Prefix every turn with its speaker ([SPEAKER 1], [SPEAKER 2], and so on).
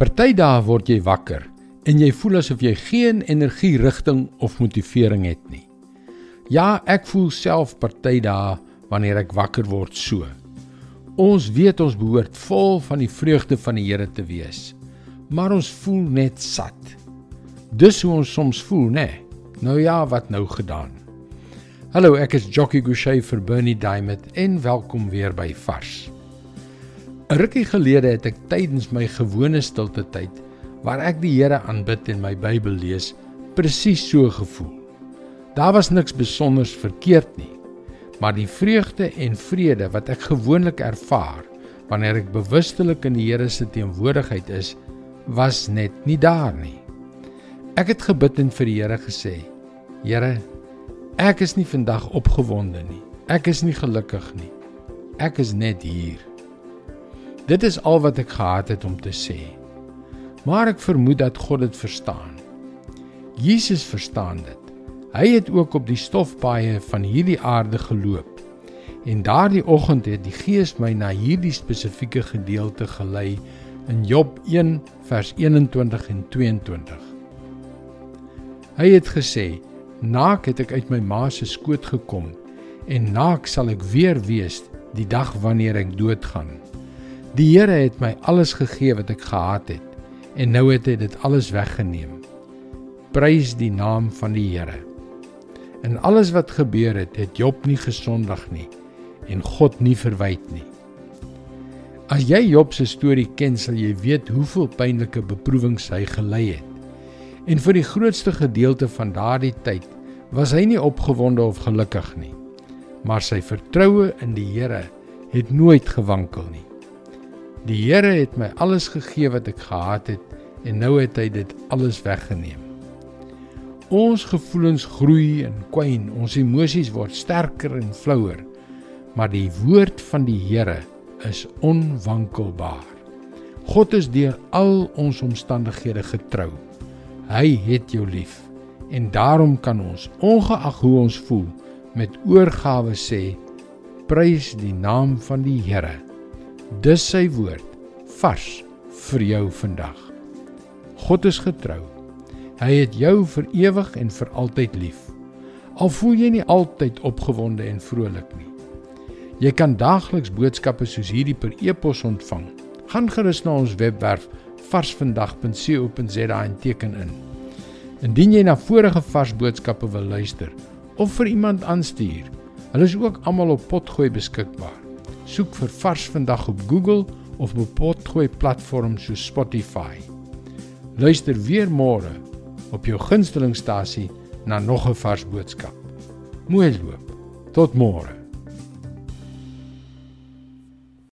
[SPEAKER 1] Party dae word jy wakker en jy voel asof jy geen energie, rigting of motivering het nie. Ja, ek voel self party dae wanneer ek wakker word so. Ons weet ons behoort vol van die vreugde van die Here te wees, maar ons voel net sat. Dis hoe ons soms voel, né? Nou ja, wat nou gedaan? Hallo, ek is Jockey Gouchee vir Bernie Diamond en welkom weer by Vars. 'n Rukkie gelede het ek tydens my gewone stilte tyd waar ek die Here aanbid en my Bybel lees, presies so gevoel. Daar was niks besonders verkeerd nie, maar die vreugde en vrede wat ek gewoonlik ervaar wanneer ek bewustelik in die Here se teenwoordigheid is, was net nie daar nie. Ek het gebid en vir die Here gesê: Here, ek is nie vandag opgewonde nie. Ek is nie gelukkig nie. Ek is net hier. Dit is al wat ek gehad het om te sê. Maar ek vermoed dat God dit verstaan. Jesus verstaan dit. Hy het ook op die stofpaaie van hierdie aarde geloop. En daardie oggend het die Gees my na hierdie spesifieke gedeelte gelei in Job 1 vers 21 en 22. Hy het gesê: "Naak het ek uit my ma se skoot gekom en naak sal ek weer wees die dag wanneer ek doodgaan." Die Here het my alles gegee wat ek gehad het en nou het hy dit alles weggeneem. Prys die naam van die Here. En alles wat gebeur het, het Job nie gesondig nie en God nie verwyd nie. As jy Job se storie ken, sal jy weet hoeveel pynlike beproewings hy gely het. En vir die grootste gedeelte van daardie tyd was hy nie opgewonde of gelukkig nie. Maar sy vertroue in die Here het nooit gewankel nie. Die Here het my alles gegee wat ek gehad het en nou het hy dit alles weggeneem. Ons gevoelens groei en kwyn, ons emosies word sterker en flouer, maar die woord van die Here is onwankelbaar. God is deur al ons omstandighede getrou. Hy het jou lief en daarom kan ons ongeag hoe ons voel met oorgawe sê prys die naam van die Here Dis sy woord vars vir jou vandag. God is getrou. Hy het jou vir ewig en vir altyd lief. Al voel jy nie altyd opgewonde en vrolik nie. Jy kan daagliks boodskappe soos hierdie per e-pos ontvang. Gaan gerus na ons webwerf varsvandag.co.za en teken in. Indien jy na vorige vars boodskappe wil luister of vir iemand aanstuur, hulle is ook almal op potgooi beskikbaar soek vir Vars vandag op Google of op potgooi platforms so Spotify. Luister weer môre op jou gunstelingstasie na nog 'n vars boodskap. Mooi loop. Tot môre.